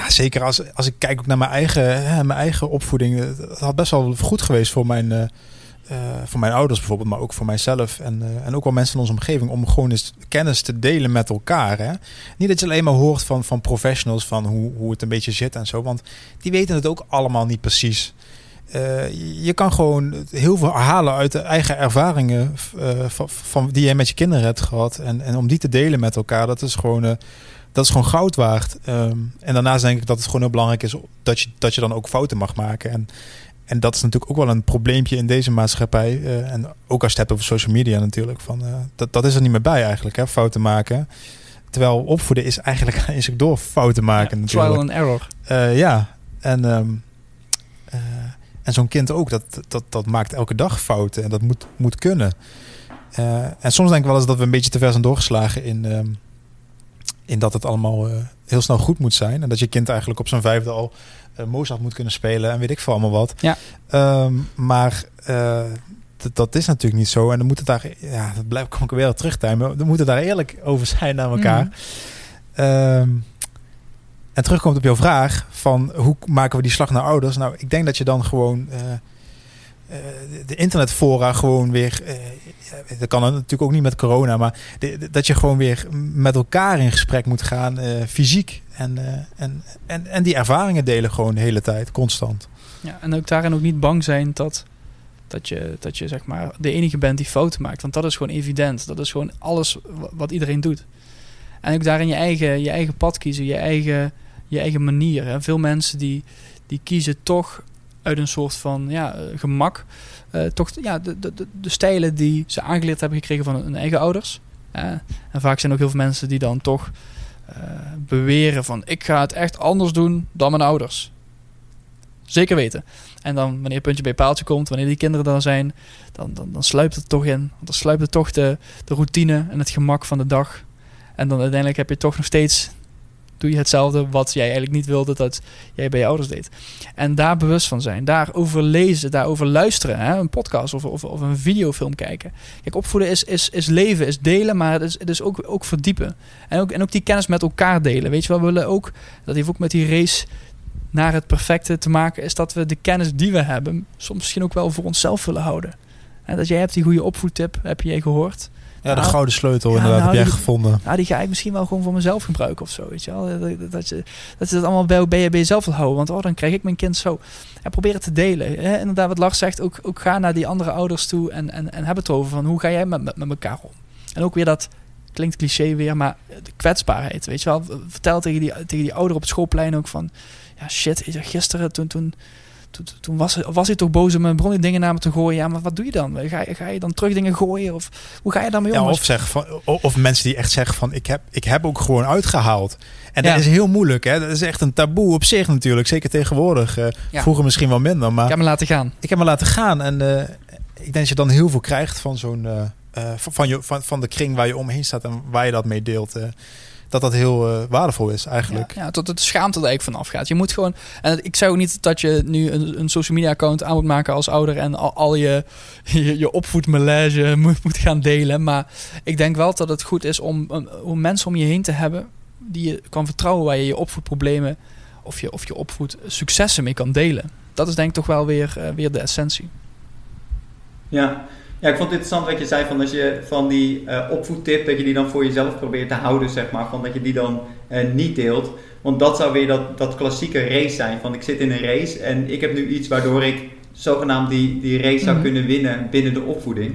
zeker als, als ik kijk ook naar mijn eigen, hè, mijn eigen opvoeding. Het had best wel goed geweest voor mijn voor mijn ouders bijvoorbeeld, maar ook voor mijzelf en, uh, en ook wel mensen in onze omgeving, om gewoon eens kennis te delen met elkaar. Hè? Niet dat je alleen maar hoort van, van professionals van hoe, hoe het een beetje zit en zo, want die weten het ook allemaal niet precies. Uh, je kan gewoon heel veel halen uit de eigen ervaringen van, van, die je met je kinderen hebt gehad. En, en om die te delen met elkaar, dat is gewoon, dat is gewoon goud waard. Um, en daarnaast denk ik dat het gewoon heel belangrijk is dat je, dat je dan ook fouten mag maken. En en dat is natuurlijk ook wel een probleempje in deze maatschappij. Uh, en ook als je het hebt over social media natuurlijk. Van, uh, dat, dat is er niet meer bij eigenlijk, hè, fouten maken. Terwijl opvoeden is eigenlijk door fouten maken. Ja, natuurlijk. Trial and error. Uh, ja, en, um, en zo'n kind ook, dat, dat, dat maakt elke dag fouten. En dat moet, moet kunnen. en soms denk ik wel eens dat we een beetje te ver zijn doorgeslagen in, um, in dat het allemaal heel snel goed moet zijn. En dat je kind eigenlijk op zijn vijfde al Mozart moet kunnen spelen en weet ik veel allemaal wat. Ja. Um, maar uh, dat is natuurlijk niet zo. En dan moet het daar, ja, dat blijf ik weer terug Dan moet het daar eerlijk over zijn naar elkaar. Mm. Um, en terugkomt op jouw vraag van hoe maken we die slag naar ouders? Nou, ik denk dat je dan gewoon uh, de internetfora gewoon weer. dat kan natuurlijk ook niet met corona, maar de, dat je gewoon weer met elkaar in gesprek moet gaan, fysiek. En, uh, en, en, en die ervaringen delen gewoon de hele tijd, constant. Ja, en ook daarin ook niet bang zijn dat, dat, je, dat je zeg maar de enige bent die fouten maakt. Want dat is gewoon evident. Dat is gewoon alles wat iedereen doet. En ook daarin je eigen, je eigen pad kiezen, je eigen, je eigen manier. Hè. Veel mensen die, die kiezen toch uit een soort van ja, eh, gemak. Uh, toch ja, de, de, de, stijlen die ze aangeleerd hebben gekregen van hun eigen ouders. En vaak zijn ook heel veel mensen die dan toch beweren van ik ga het echt anders doen dan mijn ouders. Zeker weten. En dan wanneer puntje bij paaltje komt, wanneer die kinderen dan zijn, dan, dan, dan sluipt het toch in. Want dan sluipt het toch de, de routine en het gemak van de dag. En dan uiteindelijk heb je toch nog steeds doe je hetzelfde wat jij eigenlijk niet wilde dat jij bij je ouders deed. En daar bewust van zijn, daarover lezen, daarover luisteren, hè? een podcast of, of, of, een videofilm kijken. Kijk, opvoeden is, is, is leven, is delen, maar het is, het is ook, ook verdiepen. En ook, en ook die kennis met elkaar delen. Weet je wel, we willen ook, dat heeft ook met die race naar het perfecte te maken, is dat we de kennis die we hebben, soms misschien ook wel voor onszelf willen houden. En dat jij hebt die goede opvoedtip, heb jij gehoord. Ja, de nou, gouden sleutel ja, inderdaad nou, heb jij gevonden. Nou, die ga ik misschien wel gewoon voor mezelf gebruiken of zo, weet je wel. Dat, dat, je, dat je dat allemaal bij, bij, bij jezelf wil houden. Want oh, dan krijg ik mijn kind zo. En probeer het te delen. Hè? Inderdaad, wat Lars zegt, ook, ook ga naar die andere ouders toe en, en, en heb het over van hoe ga jij met, met, met elkaar om. En ook weer dat, klinkt cliché weer, maar de kwetsbaarheid, weet je wel. Vertel tegen die, tegen die ouder op het schoolplein ook van, ja shit, gisteren toen... toen toen, was, was hij toch boos om mijn bronnen dingen naar me te gooien. Ja, maar wat doe je dan? Ga, ga je dan terug dingen gooien? Of hoe ga je daarmee om? Ja, of, zeg van, of mensen die echt zeggen van ik heb, ik heb ook gewoon uitgehaald. En dat is heel moeilijk. Hè? Dat is echt een taboe op zich natuurlijk. Zeker tegenwoordig. Uh, Vroeger misschien wel minder. Maar ik heb me laten gaan. Ik heb me laten gaan. En uh, ik denk dat je dan heel veel krijgt van zo'n... Uh, van, van, je, van, van de kring waar je omheen staat en waar je dat mee deelt dat dat heel uh, waardevol is eigenlijk. Ja, ja, tot het schaamte er eigenlijk vanaf gaat. Je moet gewoon, en ik zou niet dat je nu een, een social media account aan moet maken als ouder en al, al je, je, je opvoedmelage moet, moet gaan delen. Maar ik denk wel dat het goed is om, om mensen om je heen te hebben die je kan vertrouwen, waar je je opvoedproblemen of je, of je opvoed successen mee kan delen. Dat is denk ik toch wel weer, uh, weer de essentie. Ja, ja, ik vond het interessant wat je zei van als je van die uh, opvoedtip, dat je die dan voor jezelf probeert te houden, zeg maar. Van dat je die dan uh, niet deelt. Want dat zou weer dat, dat klassieke race zijn. Van ik zit in een race en ik heb nu iets waardoor ik zogenaamd die, die race zou mhm. kunnen winnen binnen de opvoeding.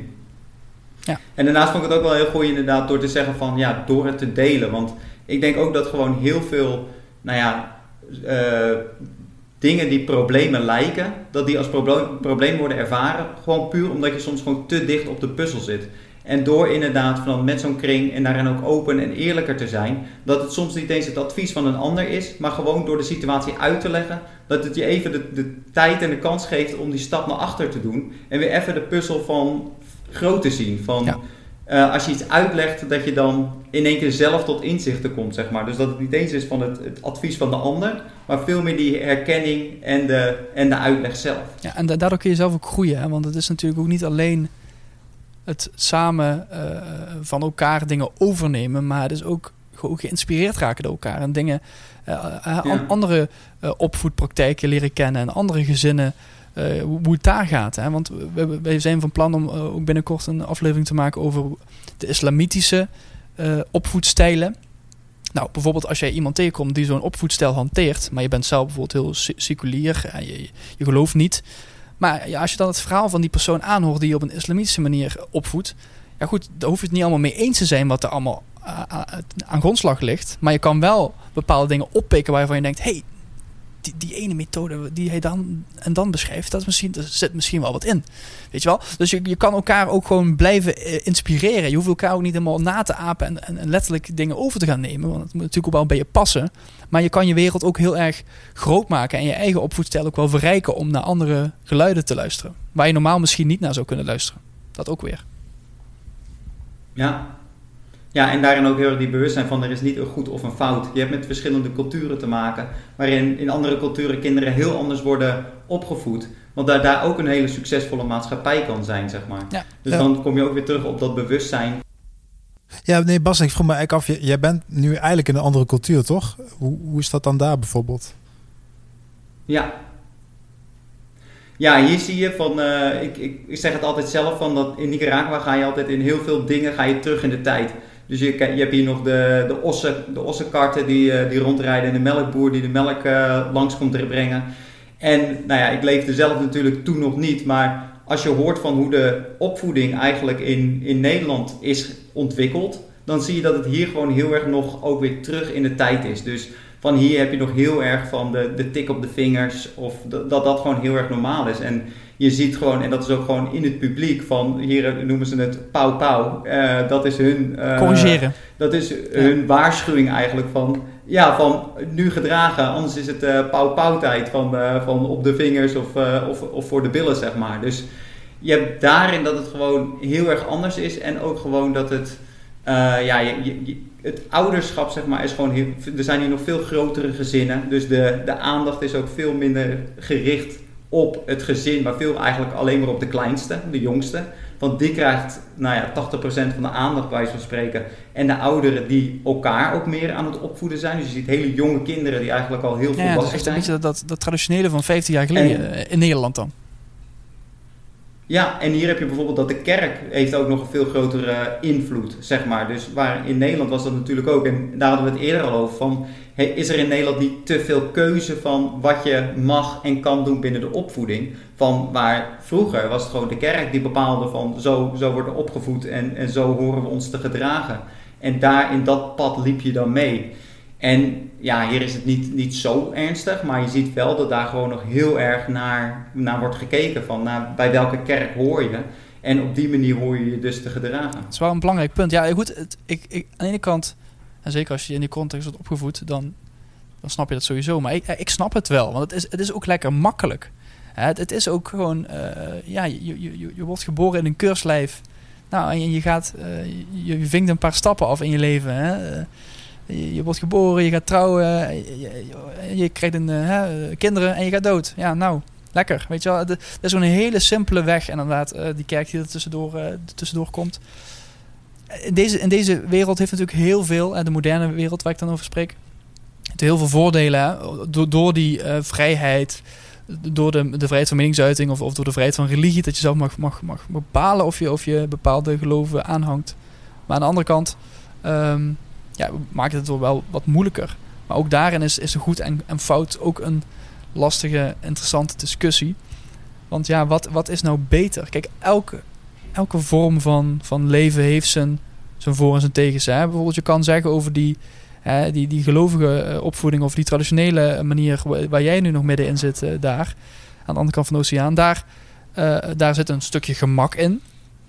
Ja. En daarnaast vond ik het ook wel heel goed inderdaad door te zeggen van ja, door het te delen. Want ik denk ook dat gewoon heel veel, nou ja, uh, dingen die problemen lijken, dat die als probleem, probleem worden ervaren. Gewoon puur omdat je soms gewoon te dicht op de puzzel zit. En door inderdaad van met zo'n kring en daarin ook open en eerlijker te zijn, dat het soms niet eens het advies van een ander is, maar gewoon door de situatie uit te leggen, dat het je even de, de tijd en de kans geeft om die stap naar achter te doen. En weer even de puzzel van groot te zien. Van, uh, als je iets uitlegt, dat je dan in één keer zelf tot inzichten komt, zeg maar. Dus dat het niet eens is van het, het advies van de ander, maar veel meer die herkenning en de, en de uitleg zelf. Ja, en daardoor kun je zelf ook groeien, hè? want het is natuurlijk ook niet alleen het samen uh, van elkaar dingen overnemen, maar het is ook geïnspireerd raken door elkaar en dingen, andere opvoedpraktijken leren kennen en andere gezinnen. Hoe, hoe het daar gaat. Hè? Want we, zijn van plan om ook binnenkort een aflevering te maken over de islamitische opvoedstijlen. Nou, bijvoorbeeld als jij iemand tegenkomt die zo'n opvoedstijl hanteert, maar je bent zelf bijvoorbeeld heel seculier en je, je gelooft niet. Maar ja, als je dan het verhaal van die persoon aanhoort die je op een islamitische manier opvoedt, ja goed, daar hoef je het niet allemaal mee eens te zijn wat er allemaal aan grondslag ligt. Maar je kan wel bepaalde dingen oppikken waarvan je denkt, hey, die, die ene methode die hij dan en dan beschrijft, dat misschien, er zit misschien wel wat in. Weet je wel? Dus je, je kan elkaar ook gewoon blijven eh, inspireren. Je hoeft elkaar ook niet helemaal na te apen en, en, en, letterlijk dingen over te gaan nemen. Want het moet natuurlijk ook wel bij je passen. Maar je kan je wereld ook heel erg groot maken en je eigen opvoedstijl ook wel verrijken om naar andere geluiden te luisteren. Waar je normaal misschien niet naar zou kunnen luisteren. Dat ook weer. Ja, ja, en daarin ook heel erg die bewustzijn van er is niet een goed of een fout. Je hebt met verschillende culturen te maken, waarin in andere culturen kinderen heel anders worden opgevoed. Want daar, daar ook een hele succesvolle maatschappij kan zijn, zeg maar. Ja, dus dan kom je ook weer terug op dat bewustzijn. Ja, nee, Bas, ik vroeg me eigenlijk af, jij bent nu eigenlijk in een andere cultuur, toch? Hoe, hoe is dat dan daar bijvoorbeeld? Ja. Ja, hier zie je van, uh, ik, ik, ik zeg het altijd zelf, van dat in Nicaragua ga je altijd in heel veel dingen ga je terug in de tijd. Dus je, je hebt hier nog de, de, ossen, de ossenkarten die, eh, die rondrijden en de melkboer die de melk uh, langs komt brengen. En nou ja, ik leefde zelf natuurlijk toen nog niet, maar als je hoort van hoe de opvoeding eigenlijk in, in Nederland is ontwikkeld, dan zie je dat het hier gewoon heel erg nog ook weer terug in de tijd is. Dus van hier heb je nog heel erg van de, de tik op de vingers of dat dat gewoon heel erg normaal is. En je ziet gewoon, en dat is ook gewoon in het publiek, van hier noemen ze het pauw pauw. Uh, dat is hun... Uh, Corrigeren. Dat is hun waarschuwing eigenlijk van, ja, van nu gedragen, anders is het uh, pauw pauw tijd van, van op de vingers of, of, of voor de billen, zeg maar. Dus je hebt daarin dat het gewoon heel erg anders is en ook gewoon dat het, ja, je, je, het ouderschap, zeg maar, is gewoon heel, er zijn hier nog veel grotere gezinnen, dus de, de aandacht is ook veel minder gericht op het gezin, maar veel eigenlijk alleen maar op de kleinste, de jongste. Want die krijgt nou ja, 80% van de aandacht bij van spreken. En de ouderen die elkaar ook meer aan het opvoeden zijn. Dus je ziet hele jonge kinderen die eigenlijk al heel veel ja, dat is een beetje dat, dat, traditionele van 15 jaar geleden eh, in Nederland dan. Ja, en hier heb je bijvoorbeeld dat de kerk heeft ook nog een veel grotere invloed, zeg maar. Dus waar in Nederland was dat natuurlijk ook, en daar hadden we het eerder al over, van is er in Nederland niet te veel keuze van wat je mag en kan doen binnen de opvoeding? Van waar vroeger was het gewoon de kerk die bepaalde van zo, zo worden opgevoed en, en zo horen we ons te gedragen. En daar in dat pad liep je dan mee. En ja, hier is het niet, niet zo ernstig, maar je ziet wel dat daar gewoon nog heel erg naar, naar wordt gekeken. Van naar, bij welke kerk hoor je? En op die manier hoor je je dus te gedragen. Dat is wel een belangrijk punt. Ja, goed, ik, ik, aan de ene kant, en zeker als je in die context wordt opgevoed, dan, dan snap je dat sowieso. Maar ik, ik snap het wel, want het is, het is ook lekker makkelijk. Het, het is ook gewoon, uh, ja, je, je, je, je wordt geboren in een keurslijf. Nou, en je, gaat, uh, je, je vinkt een paar stappen af in je leven. Hè? Je, wordt geboren, je gaat trouwen, je, je, krijgt een, uh, kinderen en je gaat dood. Ja, nou, lekker. Weet je wel, dat is zo'n hele simpele weg. En inderdaad, uh, die kerk die er tussendoor, uh, tussendoor komt. In deze, in deze wereld heeft natuurlijk heel veel, de moderne wereld waar ik dan over spreek, heel veel voordelen. Door, door die vrijheid, door de, de vrijheid van meningsuiting of, of door de vrijheid van religie, dat je zelf mag, mag, mag bepalen of je, of je bepaalde geloven aanhangt. Maar aan de andere kant, um, ja, maakt het wel wat moeilijker. Maar ook daarin is, is goed en, en fout ook een lastige, interessante discussie. Want ja, wat, wat is nou beter? Kijk, elke, elke vorm van, van leven heeft zijn, zijn voor- en zijn tegens. Hè? Bijvoorbeeld, je kan zeggen over die, hè, die, die gelovige eh, opvoeding of die traditionele manier waar jij nu nog middenin zit, uh, daar, aan de andere kant van de oceaan, daar, daar zit een stukje gemak in.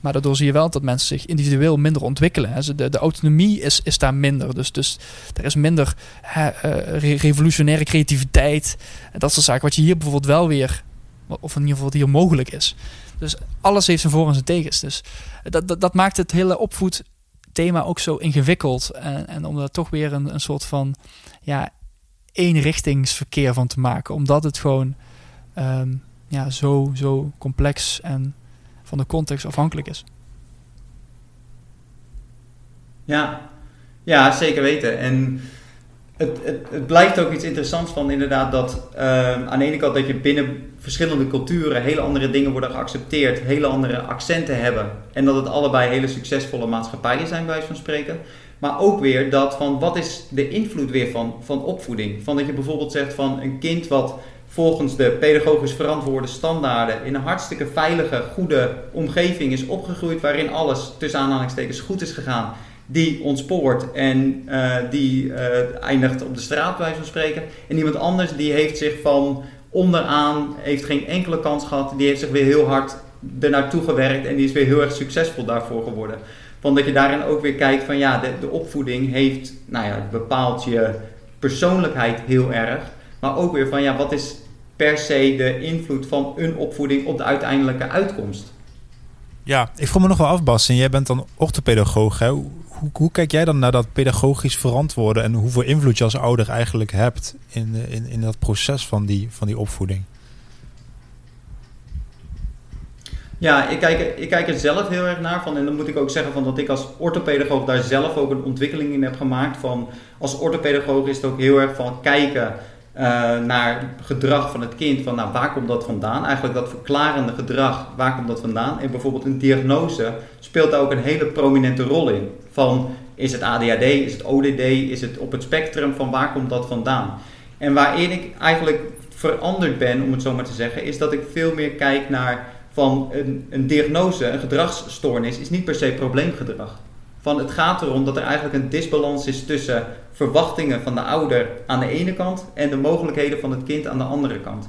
Maar daardoor zie je wel dat mensen zich individueel minder ontwikkelen. De, autonomie is, is daar minder. Dus, dus er is minder uh, revolutionaire creativiteit. Dat soort zaken. Wat je hier bijvoorbeeld wel weer, of in ieder geval wat hier mogelijk is. Dus alles heeft zijn voor- en zijn tegens. Dus dat, dat, dat maakt het hele opvoedthema ook zo ingewikkeld. En, en om daar toch weer een, een soort van ja, eenrichtingsverkeer van te maken. Omdat het gewoon um, ja, zo, zo complex en van de context afhankelijk is. Ja, Ja, zeker weten. En het, het, het blijft ook iets interessants van inderdaad dat uh, aan de ene kant dat je binnen verschillende culturen hele andere dingen worden geaccepteerd, hele andere accenten hebben en dat het allebei hele succesvolle maatschappijen zijn, bij van spreken. Maar ook weer dat van wat is de invloed weer van, van opvoeding? Van dat je bijvoorbeeld zegt van een kind wat volgens de pedagogisch verantwoorde standaarden in een hartstikke veilige, goede omgeving is opgegroeid, waarin alles tussen aanhalingstekens goed is gegaan, die ontspoort en uh, die uh, eindigt op de straat, bij van spreken. En iemand anders die heeft zich van onderaan, heeft geen enkele kans gehad, die heeft zich weer heel hard ernaartoe gewerkt en die is weer heel erg succesvol daarvoor geworden. Van dat je daarin ook weer kijkt van ja, de, de opvoeding heeft, nou ja, bepaalt je persoonlijkheid heel erg. Maar ook weer van ja, wat is per se de invloed van een opvoeding op de uiteindelijke uitkomst? Ja, ik vroeg me nog wel af, Bas. En jij bent dan orthopedagoog. Hè? Hoe, hoe, kijk jij dan naar dat pedagogisch verantwoorden en hoeveel invloed je als ouder eigenlijk hebt in, in, in dat proces van die, van die opvoeding? Ja, ik kijk, ik kijk er zelf heel erg naar van. En dan moet ik ook zeggen van dat ik als orthopedagoog daar zelf ook een ontwikkeling in heb gemaakt. Van, als orthopedagoog is het ook heel erg van kijken uh, naar gedrag van het kind. Van nou, waar komt dat vandaan? Eigenlijk dat verklarende gedrag, waar komt dat vandaan? En bijvoorbeeld een diagnose speelt daar ook een hele prominente rol in. Van is het ADHD, is het ODD, is het op het spectrum van waar komt dat vandaan? En waarin ik eigenlijk veranderd ben, om het zo maar te zeggen, is dat ik veel meer kijk naar van een, een diagnose, een gedragsstoornis, is niet per se probleemgedrag. Van het gaat erom dat er eigenlijk een disbalans is tussen verwachtingen van de ouder aan de ene kant en de mogelijkheden van het kind aan de andere kant.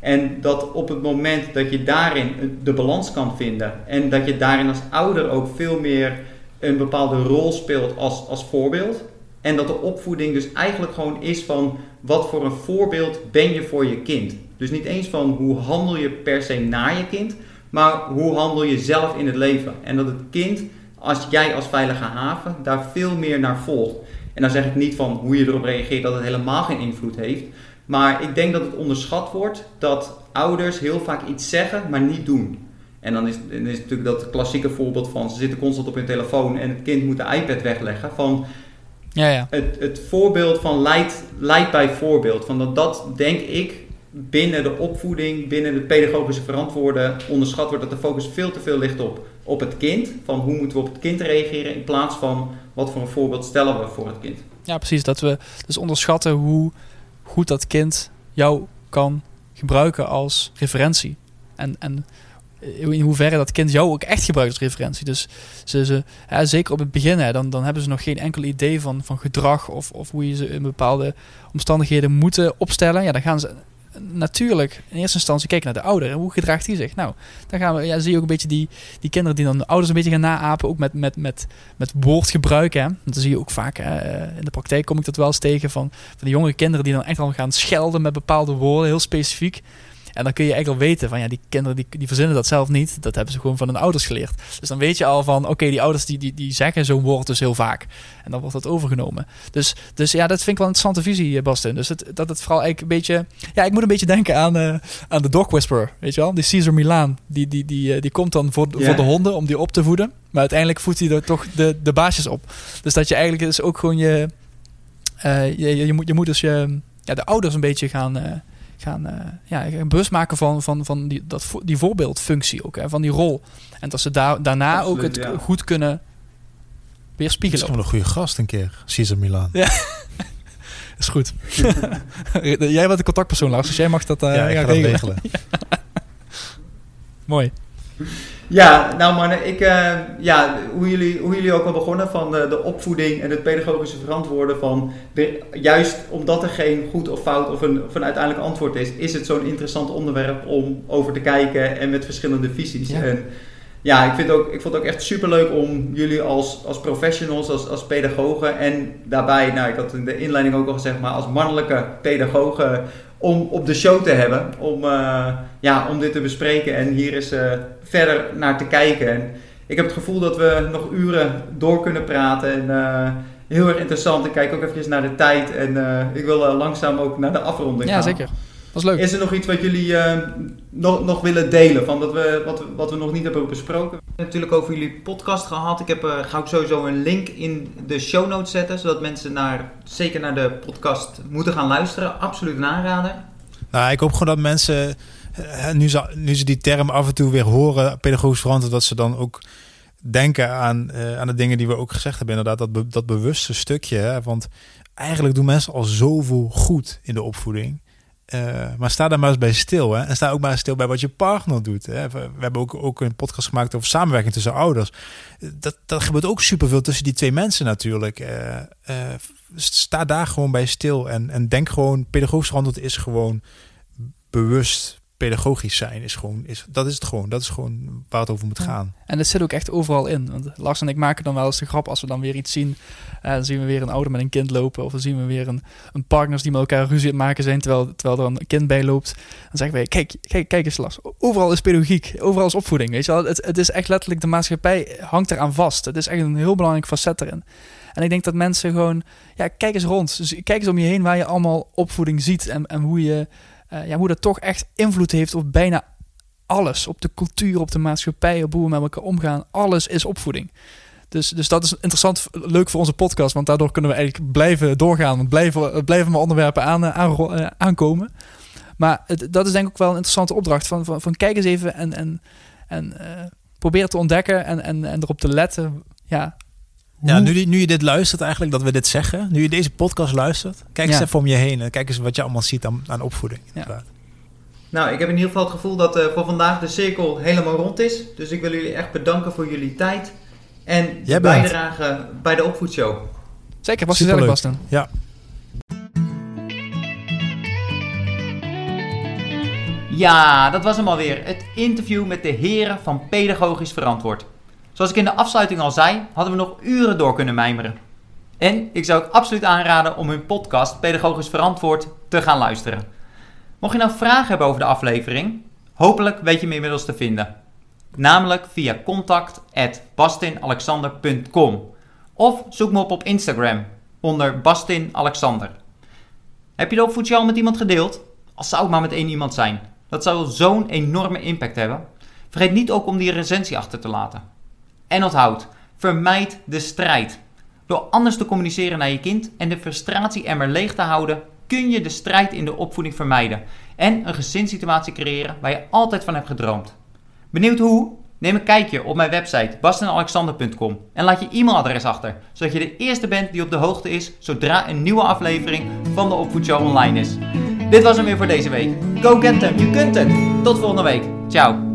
En dat op het moment dat je daarin de balans kan vinden en dat je daarin als ouder ook veel meer een bepaalde rol speelt als, als voorbeeld. En dat de opvoeding dus eigenlijk gewoon is van wat voor een voorbeeld ben je voor je kind. Dus niet eens van hoe handel je per se naar je kind, maar hoe handel je zelf in het leven. En dat het kind, als jij als veilige haven, daar veel meer naar volgt. En dan zeg ik niet van hoe je erop reageert dat het helemaal geen invloed heeft. Maar ik denk dat het onderschat wordt dat ouders heel vaak iets zeggen, maar niet doen. En dan is, dan is natuurlijk dat klassieke voorbeeld van ze zitten constant op hun telefoon en het kind moet de iPad wegleggen. Van ja, ja. Het, het voorbeeld van leid, leid bij voorbeeld. Van dat, dat denk ik binnen de opvoeding, binnen de pedagogische verantwoorden onderschat wordt dat de focus veel te veel ligt op, op het kind. Van hoe moeten we op het kind reageren in plaats van wat voor een voorbeeld stellen we voor het kind. Ja, precies. Dat we dus onderschatten hoe goed dat kind jou kan gebruiken als referentie. En, en in hoeverre dat kind jou ook echt gebruikt als referentie. Dus ze, ze, zeker op het begin, hè, dan, dan hebben ze nog geen enkel idee van, van gedrag of, of hoe je ze in bepaalde omstandigheden moeten opstellen. Ja, dan gaan ze natuurlijk in eerste instantie kijken naar de ouder. Hoe gedraagt hij zich? Nou, dan gaan we, ja, zie je ook een beetje die, die kinderen die dan de ouders een beetje gaan naapen. Ook met, met, met, met woordgebruik. Hè. Dat zie je ook vaak. Hè. In de praktijk kom ik dat wel eens tegen van, van de jongere kinderen die dan echt al gaan schelden met bepaalde woorden, heel specifiek. En dan kun je eigenlijk al weten van ja, die kinderen die, die verzinnen dat zelf niet. Dat hebben ze gewoon van hun ouders geleerd. Dus dan weet je al van oké, die ouders die, die, die zeggen zo'n woord dus heel vaak. En dan wordt dat overgenomen. Dus, dus ja, dat vind ik wel een interessante visie, eh, Basten. Dus het, dat het vooral eigenlijk een beetje. Ja, ik moet een beetje denken aan, uh, aan de Dog Whisperer. Weet je wel? Die Caesar Milan. Die, die, die, uh, die komt dan voor, voor de honden om die op te voeden. Maar uiteindelijk voedt hij er toch de, de baasjes op. Dus dat je eigenlijk dus ook gewoon je. Uh, je, je, moet, je moet dus je, ja, de ouders een beetje gaan gaan uh, ja, bewust maken van, van, van die, dat, die voorbeeldfunctie ook, hè, van die rol. En dat ze daar daarna ook het goed kunnen weerspiegelen. Dat is een goede gast een keer, Cesar Milan. Ja. is goed. jij bent de contactpersoon, Lars, dus jij mag dat, uh, ja, ik ga regelen. regelen. Mooi. Ja, nou mannen, ik, uh, ja, hoe, jullie, hoe jullie ook al begonnen van de, de opvoeding en het pedagogische verantwoorden van, de, juist omdat er geen goed of fout of een, of een uiteindelijk antwoord is, is het zo'n interessant onderwerp om over te kijken en met verschillende visies. Ja. En ja, ik, vind ook, ik vond het ook echt super leuk om jullie als, als professionals, als, als pedagogen en daarbij, nou ik had in de inleiding ook al gezegd, maar als mannelijke pedagogen om op de show te hebben. Om, uh, ja, om dit te bespreken en hier eens uh, verder naar te kijken. En ik heb het gevoel dat we nog uren door kunnen praten. En uh, heel erg interessant. Ik kijk ook even naar de tijd. En ik wil langzaam ook naar de afronding ja, gaan. Ja, zeker. Dat is leuk. Is er nog iets wat jullie eh, nog, nog willen delen? Van dat we, wat, we, wat we nog niet hebben besproken? We hebben het natuurlijk over jullie podcast gehad. Ik heb, uh, ga ook sowieso een link in de show notes zetten. Zodat mensen naar, zeker naar de podcast moeten gaan luisteren. Absoluut een aanrader. Nou, ik hoop gewoon dat mensen, nu ze, nu ze die term af en toe weer horen, pedagogisch verantwoord, dat ze dan ook denken aan, uh, aan de dingen die we ook gezegd hebben. Inderdaad, dat, be, dat bewuste stukje. Hè? Want eigenlijk doen mensen al zoveel goed in de opvoeding. Uh, maar sta daar maar eens bij stil. Hè? En sta ook maar stil bij wat je partner doet. Hè? We, hebben ook, ook een podcast gemaakt over samenwerking tussen ouders. Dat, dat gebeurt ook superveel tussen die twee mensen natuurlijk. Uh, uh, sta daar gewoon bij stil. En, en denk gewoon, pedagogisch verantwoord is gewoon bewust pedagogisch zijn is gewoon, is, dat is het gewoon. Dat is gewoon waar het over moet gaan. En dat zit ook echt overal in. Want Lars en ik maken dan wel eens de grap als we dan weer iets zien. Uh, dan zien we weer een ouder met een kind lopen. Of dan zien we weer een, een partners die met elkaar ruzie aan het maken zijn. Terwijl, terwijl er een kind bij loopt. Dan zeggen wij, kijk, kijk, kijk eens Lars. Overal is pedagogiek. Overal is opvoeding. Weet je wel? Het, het is echt letterlijk, de maatschappij hangt eraan vast. Het is echt een heel belangrijk facet erin. En ik denk dat mensen gewoon, ja, kijk eens rond. Dus kijk eens om je heen waar je allemaal opvoeding ziet. En, en hoe je ja, hoe dat toch echt invloed heeft op bijna alles. Op de cultuur, op de maatschappij, op hoe we met elkaar omgaan. Alles is opvoeding. Dus, dus dat is interessant, leuk voor onze podcast, want daardoor kunnen we eigenlijk blijven doorgaan. Want blijven, blijven maar onderwerpen aan, aan, aankomen. Maar het, dat is denk ik ook wel een interessante opdracht. Van, van, van kijk eens even en, en, en probeer te ontdekken en, en, en erop te letten. Ja, ja, nu, nu je dit luistert eigenlijk, dat we dit zeggen. Nu je deze podcast luistert. Kijk eens ja. even om je heen. En kijk eens wat je allemaal ziet aan, aan opvoeding. Ja. Nou, ik heb in ieder geval het gevoel dat uh, voor vandaag de cirkel helemaal rond is. Dus ik wil jullie echt bedanken voor jullie tijd. En je bijdrage bij de opvoedshow. Zeker, was gezellig Basten. Ja. Ja, dat was hem alweer. Het interview met de heren van Pedagogisch Verantwoord. Zoals ik in de afsluiting al zei, hadden we nog uren door kunnen mijmeren. En ik zou ook absoluut aanraden om hun podcast Pedagogisch Verantwoord te gaan luisteren. Mocht je nou vragen hebben over de aflevering, hopelijk weet je me inmiddels te vinden. Namelijk via contact@bastinalexander.com of zoek me op op Instagram onder Bastin Alexander. Heb je de opvoedje al met iemand gedeeld? Als zou het maar met één iemand zijn. Dat zou zo'n enorme impact hebben. Vergeet niet ook om die recensie achter te laten. En onthoud, vermijd de strijd. Door anders te communiceren naar je kind en de frustratie-emmer leeg te houden, kun je de strijd in de opvoeding vermijden en een gezinssituatie creëren waar je altijd van hebt gedroomd. Benieuwd hoe? Neem een kijkje op mijn website bastenalexander.com en laat je e-mailadres achter, zodat je de eerste bent die op de hoogte is zodra een nieuwe aflevering van de Opvoedshow online is. Dit was hem weer voor deze week. Go get them, je kunt het! Tot volgende week. Ciao!